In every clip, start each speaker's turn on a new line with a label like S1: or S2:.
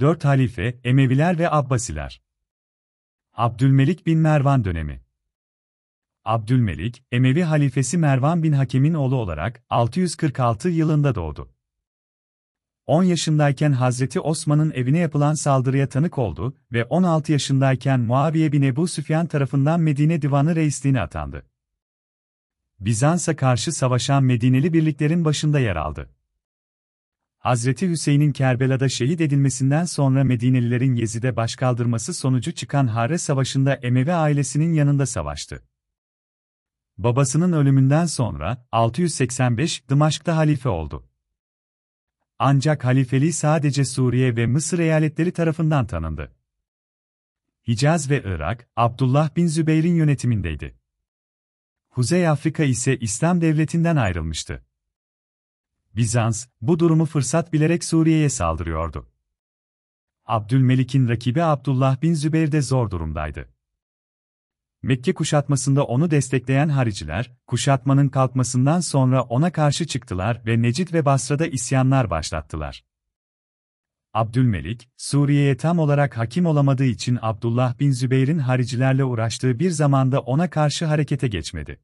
S1: Dört halife, Emeviler ve Abbasiler. Abdülmelik bin Mervan dönemi. Abdülmelik, Emevi halifesi Mervan bin Hakem'in oğlu olarak 646 yılında doğdu. 10 yaşındayken Hazreti Osman'ın evine yapılan saldırıya tanık oldu ve 16 yaşındayken Muaviye bin Ebu Süfyan tarafından Medine Divanı reisliğine atandı. Bizans'a karşı savaşan Medineli birliklerin başında yer aldı. Hazreti Hüseyin'in Kerbela'da şehit edilmesinden sonra Medinelilerin Yezid'e başkaldırması sonucu çıkan Hare Savaşı'nda Emevi ailesinin yanında savaştı. Babasının ölümünden sonra 685 Dımaşk'ta halife oldu. Ancak halifeliği sadece Suriye ve Mısır eyaletleri tarafından tanındı. Hicaz ve Irak, Abdullah bin Zübeyir'in yönetimindeydi. Kuzey Afrika ise İslam devletinden ayrılmıştı. Bizans, bu durumu fırsat bilerek Suriye'ye saldırıyordu. Abdülmelik'in rakibi Abdullah bin Zübeyir de zor durumdaydı. Mekke kuşatmasında onu destekleyen hariciler, kuşatmanın kalkmasından sonra ona karşı çıktılar ve Necid ve Basra'da isyanlar başlattılar. Abdülmelik, Suriye'ye tam olarak hakim olamadığı için Abdullah bin Zübeyir'in haricilerle uğraştığı bir zamanda ona karşı harekete geçmedi.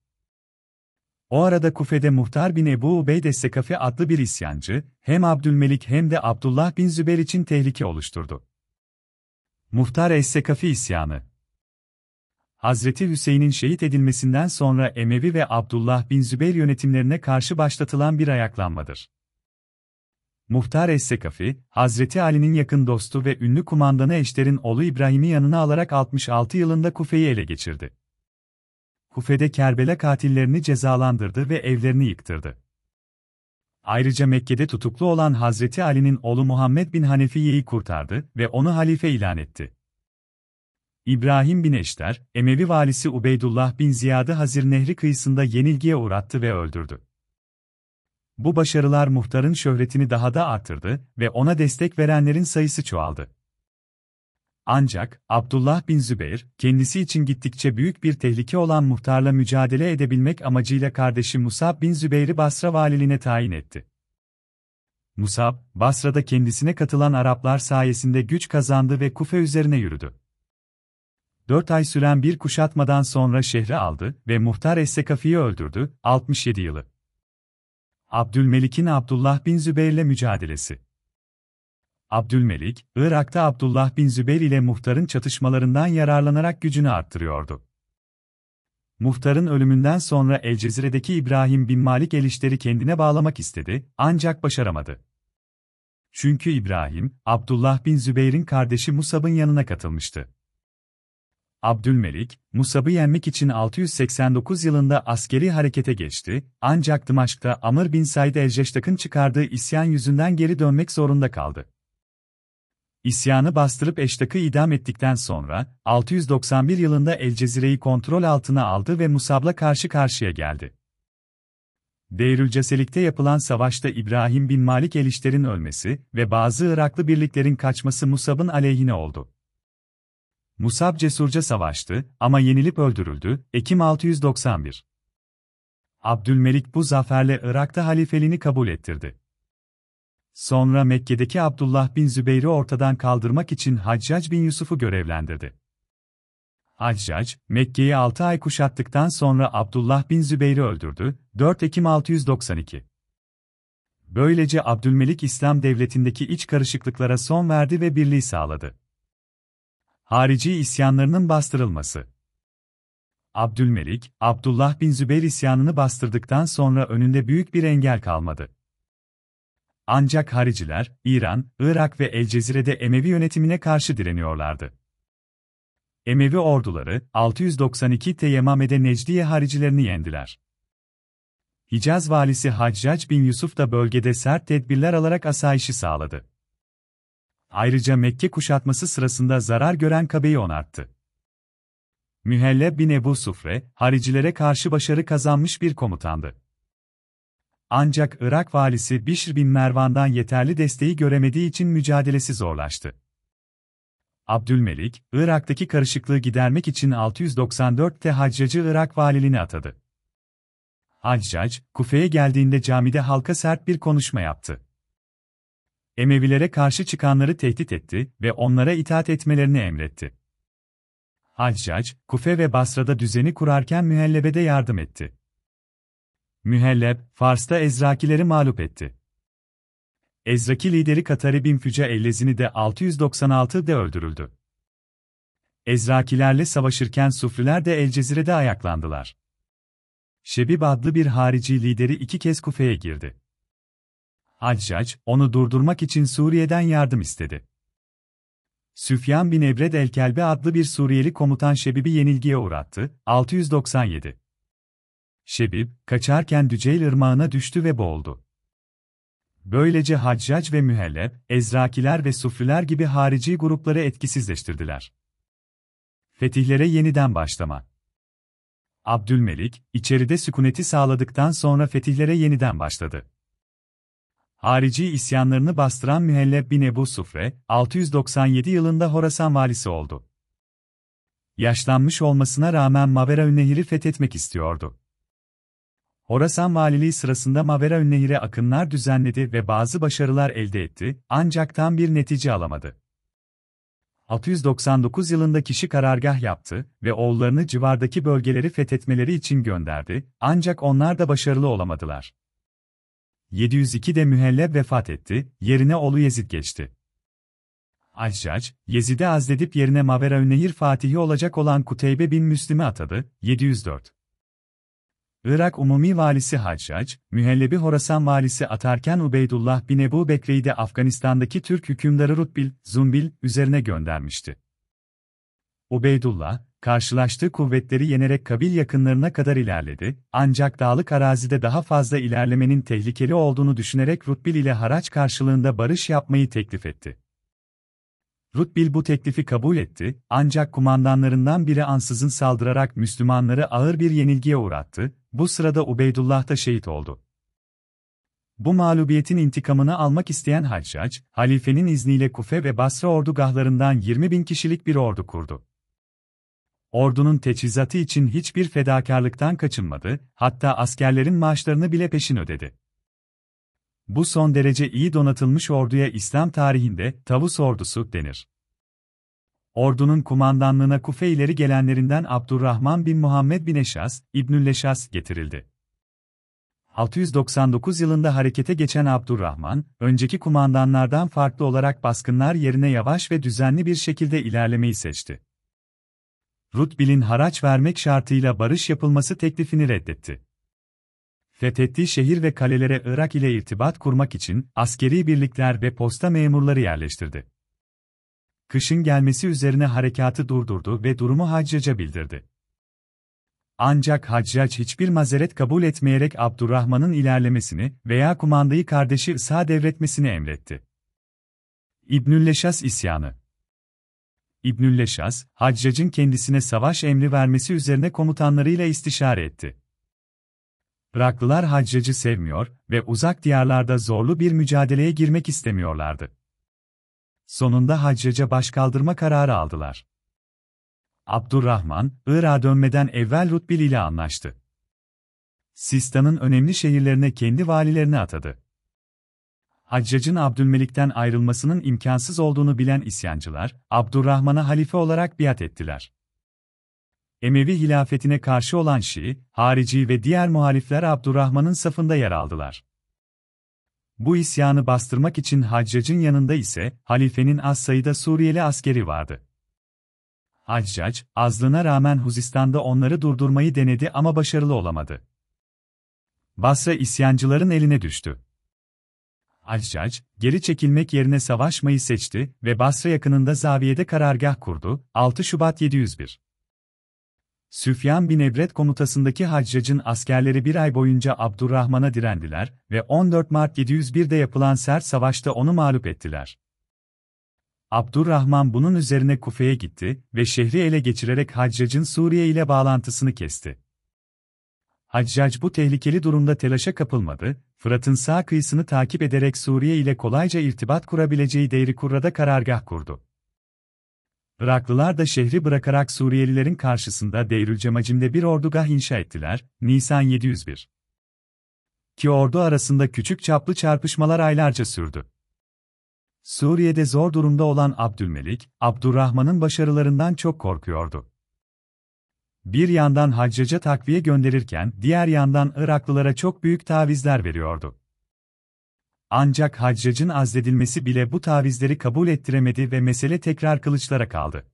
S1: O arada Kufe'de Muhtar bin Ebu Ubeyde Sekafi adlı bir isyancı, hem Abdülmelik hem de Abdullah bin Zübeyir için tehlike oluşturdu. Muhtar Es-Sekafi isyanı Hazreti Hüseyin'in şehit edilmesinden sonra Emevi ve Abdullah bin Zübeyir yönetimlerine karşı başlatılan bir ayaklanmadır. Muhtar Es-Sekafi, Hazreti Ali'nin yakın dostu ve ünlü kumandanı Eşter'in oğlu İbrahim'i yanına alarak 66 yılında Kufe'yi ele geçirdi. Kufe'de Kerbela katillerini cezalandırdı ve evlerini yıktırdı. Ayrıca Mekke'de tutuklu olan Hazreti Ali'nin oğlu Muhammed bin Hanefiye'yi kurtardı ve onu halife ilan etti. İbrahim bin Eşter, Emevi valisi Ubeydullah bin Ziyad'ı Hazir Nehri kıyısında yenilgiye uğrattı ve öldürdü. Bu başarılar muhtarın şöhretini daha da artırdı ve ona destek verenlerin sayısı çoğaldı. Ancak, Abdullah bin Zübeyir, kendisi için gittikçe büyük bir tehlike olan muhtarla mücadele edebilmek amacıyla kardeşi Musab bin Zübeyir'i Basra valiliğine tayin etti. Musab, Basra'da kendisine katılan Araplar sayesinde güç kazandı ve Kufe üzerine yürüdü. Dört ay süren bir kuşatmadan sonra şehri aldı ve Muhtar Es-Sekafi'yi öldürdü, 67 yılı. Abdülmelik'in Abdullah bin Zübeyir'le mücadelesi Abdülmelik, Irak'ta Abdullah bin Zübeyir ile muhtarın çatışmalarından yararlanarak gücünü arttırıyordu. Muhtarın ölümünden sonra El Cezire'deki İbrahim bin Malik el kendine bağlamak istedi, ancak başaramadı. Çünkü İbrahim, Abdullah bin Zübeyir'in kardeşi Musab'ın yanına katılmıştı. Abdülmelik, Musab'ı yenmek için 689 yılında askeri harekete geçti, ancak Dımaşk'ta Amr bin Said el-Ceştak'ın çıkardığı isyan yüzünden geri dönmek zorunda kaldı. İsyanı bastırıp Eştak'ı idam ettikten sonra, 691 yılında El Cezire'yi kontrol altına aldı ve Musab'la karşı karşıya geldi. Deyrülceselik'te yapılan savaşta İbrahim bin Malik Elişter'in ölmesi ve bazı Iraklı birliklerin kaçması Musab'ın aleyhine oldu. Musab cesurca savaştı ama yenilip öldürüldü, Ekim 691. Abdülmelik bu zaferle Irak'ta halifeliğini kabul ettirdi. Sonra Mekke'deki Abdullah bin Zübeyir'i ortadan kaldırmak için Haccac bin Yusuf'u görevlendirdi. Haccac, Mekke'yi 6 ay kuşattıktan sonra Abdullah bin Zübeyir'i öldürdü, 4 Ekim 692. Böylece Abdülmelik İslam devletindeki iç karışıklıklara son verdi ve birliği sağladı. Harici isyanlarının bastırılması Abdülmelik, Abdullah bin Zübeyir isyanını bastırdıktan sonra önünde büyük bir engel kalmadı. Ancak hariciler, İran, Irak ve El Cezire'de Emevi yönetimine karşı direniyorlardı. Emevi orduları, 692 Teyemame'de Necdiye haricilerini yendiler. Hicaz valisi Haccac bin Yusuf da bölgede sert tedbirler alarak asayişi sağladı. Ayrıca Mekke kuşatması sırasında zarar gören Kabe'yi onarttı. Mühelle bin Ebu Sufre, haricilere karşı başarı kazanmış bir komutandı. Ancak Irak valisi Bişr bin Mervan'dan yeterli desteği göremediği için mücadelesi zorlaştı. Abdülmelik, Irak'taki karışıklığı gidermek için 694'te Haccac'ı Irak valiliğine atadı. Haccac, Kufe'ye geldiğinde camide halka sert bir konuşma yaptı. Emevilere karşı çıkanları tehdit etti ve onlara itaat etmelerini emretti. Haccac, Kufe ve Basra'da düzeni kurarken Mühelleb'e de yardım etti. Mühelleb, Fars'ta Ezrakileri mağlup etti. Ezraki lideri Katari bin Füce Ellezini de 696'da öldürüldü. Ezrakilerle savaşırken Sufriler de Elcezire'de ayaklandılar. Şebib adlı bir harici lideri iki kez Kufe'ye girdi. Haccac, onu durdurmak için Suriye'den yardım istedi. Süfyan bin Ebred el-Kelbe adlı bir Suriyeli komutan Şebib'i yenilgiye uğrattı, 697. Şebib, kaçarken Düceyl ırmağına düştü ve boğuldu. Böylece Haccac ve Mühelleb, Ezrakiler ve Sufriler gibi harici grupları etkisizleştirdiler. Fetihlere yeniden başlama Abdülmelik, içeride sükuneti sağladıktan sonra fetihlere yeniden başladı. Harici isyanlarını bastıran Mühelleb bin Ebu Sufre, 697 yılında Horasan valisi oldu. Yaşlanmış olmasına rağmen Mavera Nehir'i fethetmek istiyordu. Horasan valiliği sırasında Mavera Nehir'e akınlar düzenledi ve bazı başarılar elde etti, ancak tam bir netice alamadı. 699 yılında kişi karargah yaptı ve oğullarını civardaki bölgeleri fethetmeleri için gönderdi, ancak onlar da başarılı olamadılar. 702'de Mühelleb vefat etti, yerine oğlu Yezid geçti. Haccac, Yezid'i azledip yerine Mavera Nehir Fatihi olacak olan Kuteybe bin Müslim'i atadı, 704. Irak Umumi Valisi Haccac, Mühellebi Horasan Valisi atarken Ubeydullah bin Ebu Bekre'yi de Afganistan'daki Türk hükümdarı Rutbil, Zumbil, üzerine göndermişti. Ubeydullah, karşılaştığı kuvvetleri yenerek kabil yakınlarına kadar ilerledi, ancak dağlık arazide daha fazla ilerlemenin tehlikeli olduğunu düşünerek Rutbil ile haraç karşılığında barış yapmayı teklif etti. Rutbil bu teklifi kabul etti, ancak kumandanlarından biri ansızın saldırarak Müslümanları ağır bir yenilgiye uğrattı, bu sırada Ubeydullah da şehit oldu. Bu mağlubiyetin intikamını almak isteyen Haccac, halifenin izniyle Kufe ve Basra ordugahlarından 20 bin kişilik bir ordu kurdu. Ordunun teçhizatı için hiçbir fedakarlıktan kaçınmadı, hatta askerlerin maaşlarını bile peşin ödedi. Bu son derece iyi donatılmış orduya İslam tarihinde tavus ordusu denir. Ordunun kumandanlığına Kufe ileri gelenlerinden Abdurrahman bin Muhammed bin Eşas, İbnülleşas getirildi. 699 yılında harekete geçen Abdurrahman, önceki kumandanlardan farklı olarak baskınlar yerine yavaş ve düzenli bir şekilde ilerlemeyi seçti. Rutbil'in haraç vermek şartıyla barış yapılması teklifini reddetti. Fethettiği şehir ve kalelere Irak ile irtibat kurmak için askeri birlikler ve posta memurları yerleştirdi. Kışın gelmesi üzerine harekatı durdurdu ve durumu Haccac'a bildirdi. Ancak Haccac hiçbir mazeret kabul etmeyerek Abdurrahman'ın ilerlemesini veya kumandayı kardeşi Isa devretmesini emretti. İbnülleşas isyanı İbnülleşas, Haccac'ın kendisine savaş emri vermesi üzerine komutanlarıyla istişare etti. Iraklılar Haccac'ı sevmiyor ve uzak diyarlarda zorlu bir mücadeleye girmek istemiyorlardı. Sonunda Haccac'a başkaldırma kararı aldılar. Abdurrahman, Irak'a dönmeden evvel Rutbil ile anlaştı. Sistan'ın önemli şehirlerine kendi valilerini atadı. Haccac'ın Abdülmelik'ten ayrılmasının imkansız olduğunu bilen isyancılar, Abdurrahman'a halife olarak biat ettiler. Emevi hilafetine karşı olan Şii, harici ve diğer muhalifler Abdurrahman'ın safında yer aldılar. Bu isyanı bastırmak için Haccac'ın yanında ise halifenin az sayıda Suriyeli askeri vardı. Haccac, azlığına rağmen Huzistan'da onları durdurmayı denedi ama başarılı olamadı. Basra isyancıların eline düştü. Haccac, geri çekilmek yerine savaşmayı seçti ve Basra yakınında zaviyede karargah kurdu, 6 Şubat 701. Süfyan bin Ebret komutasındaki Haccac'ın askerleri bir ay boyunca Abdurrahman'a direndiler ve 14 Mart 701'de yapılan sert savaşta onu mağlup ettiler. Abdurrahman bunun üzerine Kufe'ye gitti ve şehri ele geçirerek Haccac'ın Suriye ile bağlantısını kesti. Haccac bu tehlikeli durumda telaşa kapılmadı, Fırat'ın sağ kıyısını takip ederek Suriye ile kolayca irtibat kurabileceği Deirikurra'da karargah kurdu. Iraklılar da şehri bırakarak Suriyelilerin karşısında Deyrülcemacim'de bir ordugah inşa ettiler, Nisan 701. Ki ordu arasında küçük çaplı çarpışmalar aylarca sürdü. Suriye'de zor durumda olan Abdülmelik, Abdurrahman'ın başarılarından çok korkuyordu. Bir yandan Haccac'a takviye gönderirken diğer yandan Iraklılara çok büyük tavizler veriyordu. Ancak Haccac'ın azledilmesi bile bu tavizleri kabul ettiremedi ve mesele tekrar kılıçlara kaldı.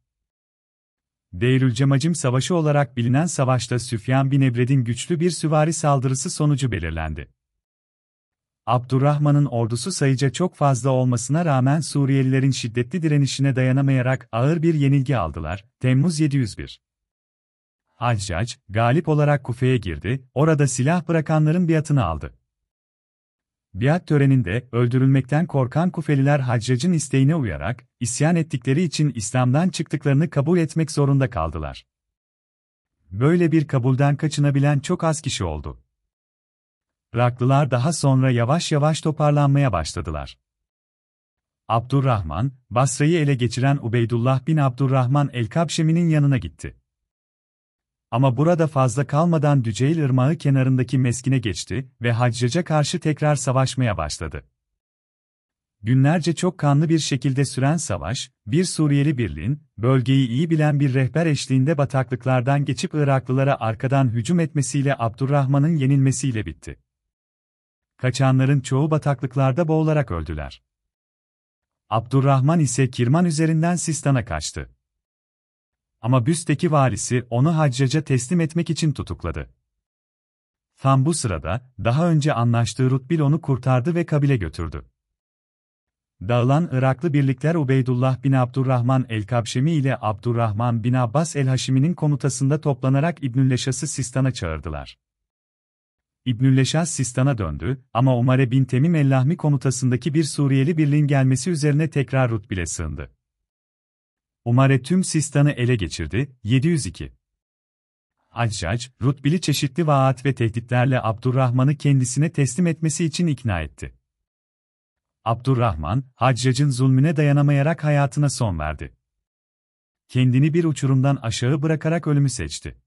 S1: Deyrülcemacim Savaşı olarak bilinen savaşta Süfyan bin Ebred'in güçlü bir süvari saldırısı sonucu belirlendi. Abdurrahman'ın ordusu sayıca çok fazla olmasına rağmen Suriyelilerin şiddetli direnişine dayanamayarak ağır bir yenilgi aldılar. Temmuz 701 Haccac, galip olarak Kufe'ye girdi, orada silah bırakanların biatını aldı. Biat töreninde, öldürülmekten korkan Kufeliler Haccac'ın isteğine uyarak, isyan ettikleri için İslam'dan çıktıklarını kabul etmek zorunda kaldılar. Böyle bir kabulden kaçınabilen çok az kişi oldu. Iraklılar daha sonra yavaş yavaş toparlanmaya başladılar. Abdurrahman, Basra'yı ele geçiren Ubeydullah bin Abdurrahman el-Kabşemi'nin yanına gitti. Ama burada fazla kalmadan Düceyl Irmağı kenarındaki meskine geçti ve Haccac'a karşı tekrar savaşmaya başladı. Günlerce çok kanlı bir şekilde süren savaş, bir Suriyeli birliğin, bölgeyi iyi bilen bir rehber eşliğinde bataklıklardan geçip Iraklılara arkadan hücum etmesiyle Abdurrahman'ın yenilmesiyle bitti. Kaçanların çoğu bataklıklarda boğularak öldüler. Abdurrahman ise Kirman üzerinden Sistan'a kaçtı. Ama Büs'teki valisi onu Haccac'a teslim etmek için tutukladı. Tam bu sırada, daha önce anlaştığı Rutbil onu kurtardı ve kabile götürdü. Dağılan Iraklı birlikler Ubeydullah bin Abdurrahman el-Kabşemi ile Abdurrahman bin Abbas el-Haşimi'nin komutasında toplanarak İbnülleşas'ı Sistan'a çağırdılar. İbnülleşas Sistan'a döndü ama Umare bin Temim el-Lahmi komutasındaki bir Suriyeli birliğin gelmesi üzerine tekrar Rutbil'e sığındı. Umare tüm Sistan'ı ele geçirdi, 702. Haccac, Rutbil'i çeşitli vaat ve tehditlerle Abdurrahman'ı kendisine teslim etmesi için ikna etti. Abdurrahman, Haccac'ın zulmüne dayanamayarak hayatına son verdi. Kendini bir uçurumdan aşağı bırakarak ölümü seçti.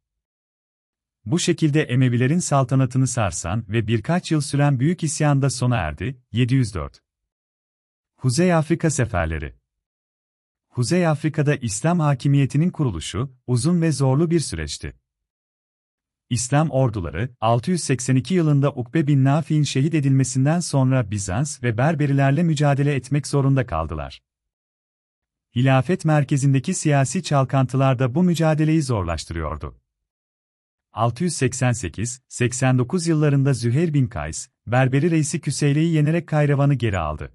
S1: Bu şekilde Emevilerin saltanatını sarsan ve birkaç yıl süren büyük isyan da sona erdi. 704 Kuzey Afrika Seferleri Kuzey Afrika'da İslam hakimiyetinin kuruluşu, uzun ve zorlu bir süreçti. İslam orduları, 682 yılında Ukbe bin Nafi'nin şehit edilmesinden sonra Bizans ve Berberilerle mücadele etmek zorunda kaldılar. Hilafet merkezindeki siyasi çalkantılar da bu mücadeleyi zorlaştırıyordu. 688-89 yıllarında Züheyr bin Kays, Berberi reisi Küseyle'yi yenerek Kayravan'ı geri aldı.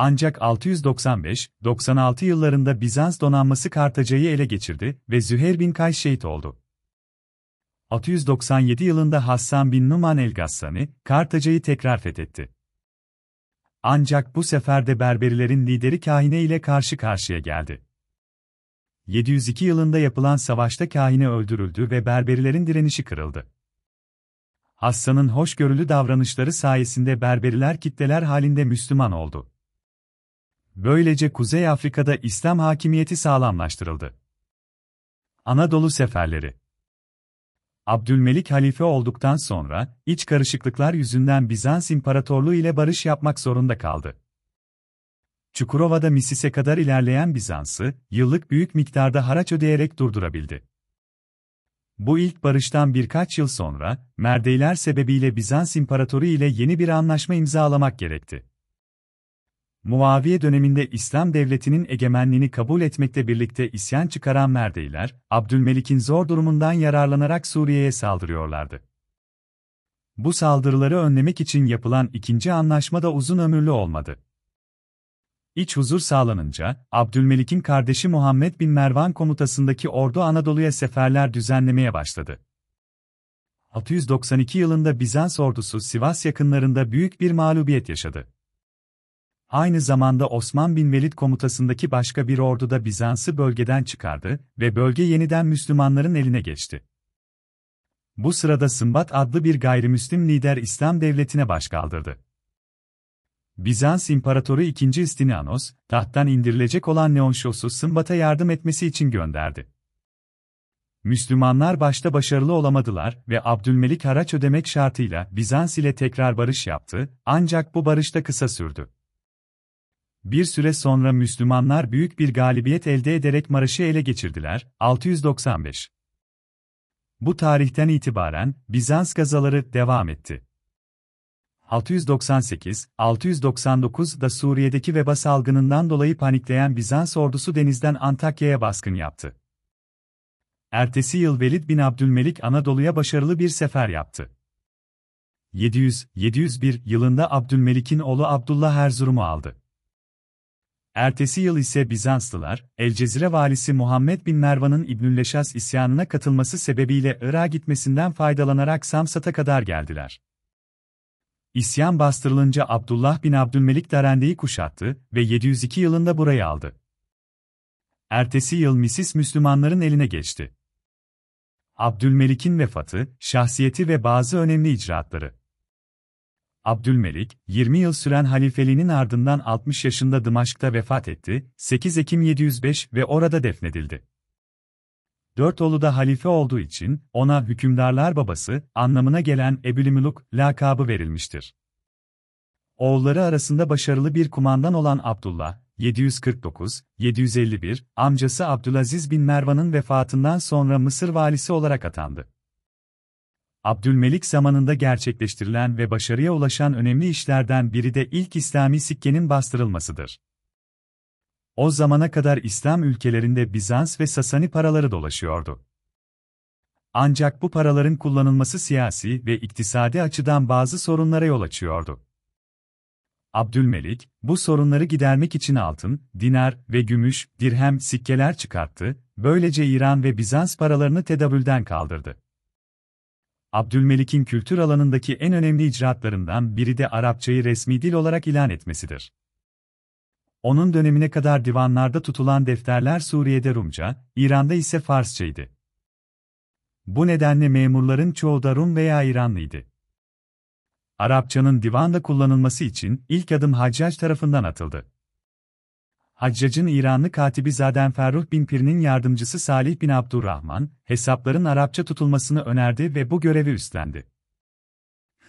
S1: Ancak 695-96 yıllarında Bizans donanması Kartaca'yı ele geçirdi ve Züheyr bin Kays şehit oldu. 697 yılında Hassan bin Numan el-Gassani, Kartaca'yı tekrar fethetti. Ancak bu sefer de Berberilerin lideri Kahine ile karşı karşıya geldi. 702 yılında yapılan savaşta Kahine öldürüldü ve Berberilerin direnişi kırıldı. Hassan'ın hoşgörülü davranışları sayesinde Berberiler kitleler halinde Müslüman oldu. Böylece Kuzey Afrika'da İslam hakimiyeti sağlamlaştırıldı. Anadolu seferleri Abdülmelik halife olduktan sonra, iç karışıklıklar yüzünden Bizans İmparatorluğu ile barış yapmak zorunda kaldı. Çukurova'da Misis'e kadar ilerleyen Bizans'ı, yıllık büyük miktarda haraç ödeyerek durdurabildi. Bu ilk barıştan birkaç yıl sonra, Merdeyler sebebiyle Bizans İmparatoru ile yeni bir anlaşma imzalamak gerekti. Muaviye döneminde İslam devletinin egemenliğini kabul etmekle birlikte isyan çıkaran Merdeyler, Abdülmelik'in zor durumundan yararlanarak Suriye'ye saldırıyorlardı. Bu saldırıları önlemek için yapılan ikinci anlaşma da uzun ömürlü olmadı. İç huzur sağlanınca, Abdülmelik'in kardeşi Muhammed bin Mervan komutasındaki ordu Anadolu'ya seferler düzenlemeye başladı. 692 yılında Bizans ordusu Sivas yakınlarında büyük bir mağlubiyet yaşadı. Aynı zamanda Osman bin Velid komutasındaki başka bir ordu da Bizans'ı bölgeden çıkardı ve bölge yeniden Müslümanların eline geçti. Bu sırada Sımbat adlı bir gayrimüslim lider İslam devletine başkaldırdı. Bizans İmparatoru II. İstinianos, tahttan indirilecek olan Neonşos'u Sımbat'a yardım etmesi için gönderdi. Müslümanlar başta başarılı olamadılar ve Abdülmelik haraç ödemek şartıyla Bizans ile tekrar barış yaptı, ancak bu barış da kısa sürdü. Bir süre sonra Müslümanlar büyük bir galibiyet elde ederek Maraş'ı ele geçirdiler. 695 Bu tarihten itibaren Bizans gazaları devam etti. 698-699'da Suriye'deki veba salgınından dolayı panikleyen Bizans ordusu denizden Antakya'ya baskın yaptı. Ertesi yıl Velid bin Abdülmelik Anadolu'ya başarılı bir sefer yaptı. 700-701 yılında Abdülmelik'in oğlu Abdullah Erzurum'u aldı. Ertesi yıl ise Bizanslılar, El Cezire valisi Muhammed bin Mervan'ın İbnülleşas isyanına katılması sebebiyle Irak'a gitmesinden faydalanarak Samsat'a kadar geldiler. İsyan bastırılınca Abdullah bin Abdülmelik Darende'yi kuşattı ve 702 yılında burayı aldı. Ertesi yıl Misis Müslümanların eline geçti. Abdülmelik'in vefatı, şahsiyeti ve bazı önemli icraatları. Abdülmelik, 20 yıl süren halifeliğinin ardından 60 yaşında Dımaşk'ta vefat etti, 8 Ekim 705 ve orada defnedildi. Dört oğlu da halife olduğu için, ona hükümdarlar babası, anlamına gelen Ebülimüluk lakabı verilmiştir. Oğulları arasında başarılı bir kumandan olan Abdullah, 749-751, amcası Abdülaziz bin Mervan'ın vefatından sonra Mısır valisi olarak atandı. Abdülmelik zamanında gerçekleştirilen ve başarıya ulaşan önemli işlerden biri de ilk İslami sikkenin bastırılmasıdır. O zamana kadar İslam ülkelerinde Bizans ve Sasani paraları dolaşıyordu. Ancak bu paraların kullanılması siyasi ve iktisadi açıdan bazı sorunlara yol açıyordu. Abdülmelik, bu sorunları gidermek için altın, dinar ve gümüş, dirhem, sikkeler çıkarttı, böylece İran ve Bizans paralarını tedavülden kaldırdı. Abdülmelik'in kültür alanındaki en önemli icraatlarından biri de Arapçayı resmi dil olarak ilan etmesidir. Onun dönemine kadar divanlarda tutulan defterler Suriye'de Rumca, İran'da ise Farsçaydı. Bu nedenle memurların çoğu da Rum veya İranlıydı. Arapçanın divanda kullanılması için ilk adım Haccac tarafından atıldı. Haccac'ın İranlı katibi Zaden Ferruh bin Pir'in yardımcısı Salih bin Abdurrahman, hesapların Arapça tutulmasını önerdi ve bu görevi üstlendi.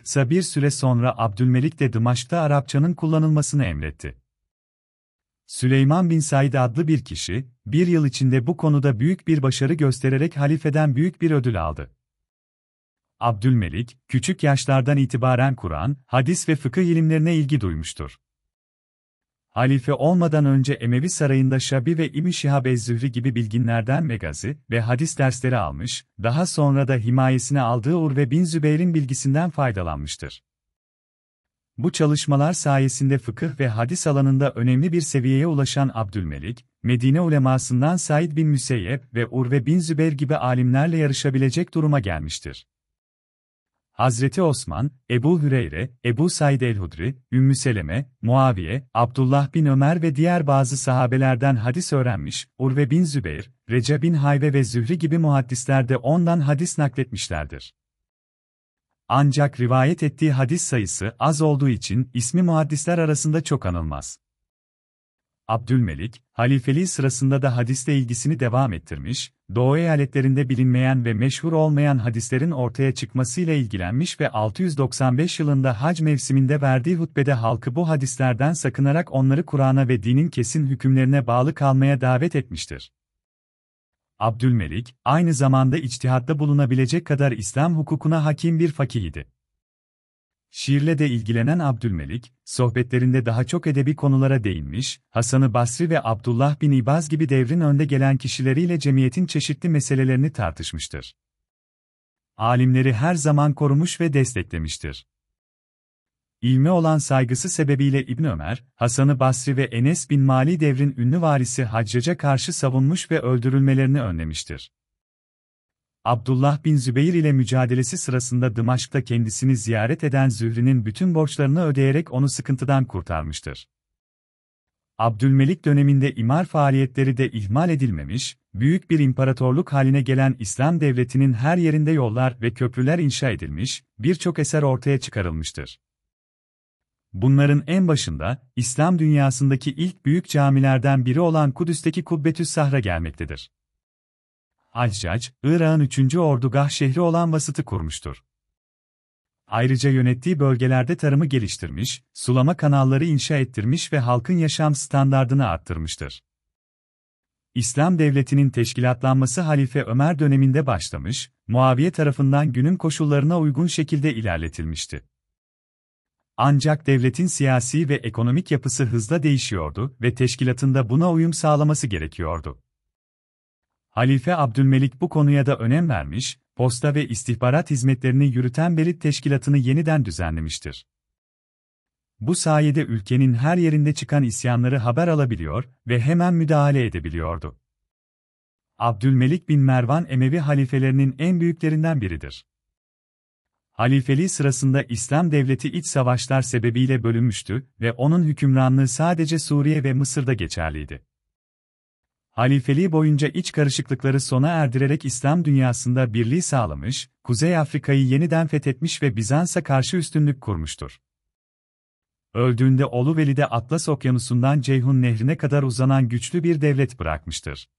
S1: Kısa bir süre sonra Abdülmelik de Dımaşk'ta Arapçanın kullanılmasını emretti. Süleyman bin Said adlı bir kişi, bir yıl içinde bu konuda büyük bir başarı göstererek halifeden büyük bir ödül aldı. Abdülmelik, küçük yaşlardan itibaren Kur'an, hadis ve fıkıh ilimlerine ilgi duymuştur. Halife olmadan önce Emevi Sarayı'nda Şabi ve İbn Şihab Ez-Zühri gibi bilginlerden megazi ve hadis dersleri almış, daha sonra da himayesine aldığı Urve bin Zübeyir'in bilgisinden faydalanmıştır. Bu çalışmalar sayesinde fıkıh ve hadis alanında önemli bir seviyeye ulaşan Abdülmelik, Medine ulemasından Said bin Müseyyep ve Urve bin Zübeyir gibi alimlerle yarışabilecek duruma gelmiştir. Hazreti Osman, Ebu Hüreyre, Ebu Said el-Hudri, Ümmü Seleme, Muaviye, Abdullah bin Ömer ve diğer bazı sahabelerden hadis öğrenmiş, Urve bin Zübeyir, Recep bin Hayve ve Zühri gibi muhaddisler de ondan hadis nakletmişlerdir. Ancak rivayet ettiği hadis sayısı az olduğu için ismi muhaddisler arasında çok anılmaz. Abdülmelik, halifeliği sırasında da hadisle ilgisini devam ettirmiş, Doğu eyaletlerinde bilinmeyen ve meşhur olmayan hadislerin ortaya çıkmasıyla ilgilenmiş ve 695 yılında hac mevsiminde verdiği hutbede halkı bu hadislerden sakınarak onları Kur'an'a ve dinin kesin hükümlerine bağlı kalmaya davet etmiştir. Abdülmelik, aynı zamanda içtihatta bulunabilecek kadar İslam hukukuna hakim bir fakih idi. Şiirle de ilgilenen Abdülmelik, sohbetlerinde daha çok edebi konulara değinmiş, Hasan-ı Basri ve Abdullah bin İbaz gibi devrin önde gelen kişileriyle cemiyetin çeşitli meselelerini tartışmıştır. Alimleri her zaman korumuş ve desteklemiştir. İlme olan saygısı sebebiyle İbn Ömer, Hasan-ı Basri ve Enes bin Mali devrin ünlü varisi Haccac'a karşı savunmuş ve öldürülmelerini önlemiştir. Abdullah bin Zübeyir ile mücadelesi sırasında Dımaşk'ta kendisini ziyaret eden Zühri'nin bütün borçlarını ödeyerek onu sıkıntıdan kurtarmıştır. Abdülmelik döneminde imar faaliyetleri de ihmal edilmemiş, büyük bir imparatorluk haline gelen İslam devletinin her yerinde yollar ve köprüler inşa edilmiş, birçok eser ortaya çıkarılmıştır. Bunların en başında, İslam dünyasındaki ilk büyük camilerden biri olan Kudüs'teki Kubbetüs Sahra gelmektedir. Haccac, Irak'ın 3. ordugah şehri olan Vasıt'ı kurmuştur. Ayrıca yönettiği bölgelerde tarımı geliştirmiş, sulama kanalları inşa ettirmiş ve halkın yaşam standardını arttırmıştır. İslam devletinin teşkilatlanması Halife Ömer döneminde başlamış, Muaviye tarafından günün koşullarına uygun şekilde ilerletilmişti. Ancak devletin siyasi ve ekonomik yapısı hızla değişiyordu ve teşkilatında buna uyum sağlaması gerekiyordu. Halife Abdülmelik bu konuya da önem vermiş, posta ve istihbarat hizmetlerini yürüten Belit Teşkilatı'nı yeniden düzenlemiştir. Bu sayede ülkenin her yerinde çıkan isyanları haber alabiliyor ve hemen müdahale edebiliyordu. Abdülmelik bin Mervan Emevi halifelerinin en büyüklerinden biridir. Halifeliği sırasında İslam devleti iç savaşlar sebebiyle bölünmüştü ve onun hükümranlığı sadece Suriye ve Mısır'da geçerliydi. Halifeliği boyunca iç karışıklıkları sona erdirerek İslam dünyasında birliği sağlamış, Kuzey Afrika'yı yeniden fethetmiş ve Bizans'a karşı üstünlük kurmuştur. Öldüğünde Oluveli'de Atlas Okyanusu'ndan Ceyhun Nehri'ne kadar uzanan güçlü bir devlet bırakmıştır.